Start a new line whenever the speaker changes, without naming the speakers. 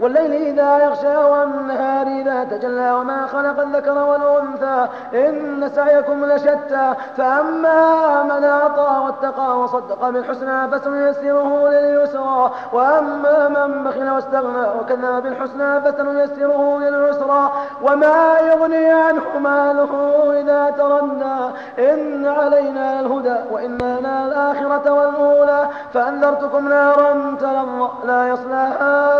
والليل إذا يغشى والنهار إذا تجلى وما خلق الذكر والأنثى إن سعيكم لشتى فأما من أعطى واتقى وصدق بالحسنى فسنيسره لليسرى وأما من بخل واستغنى وكذب بالحسنى فسنيسره للعسرى وما يغني عنه ماله إذا ترنى إن علينا الهدى وإن لنا الآخرة والأولى فأنذرتكم نارا تلظى لا يصلاها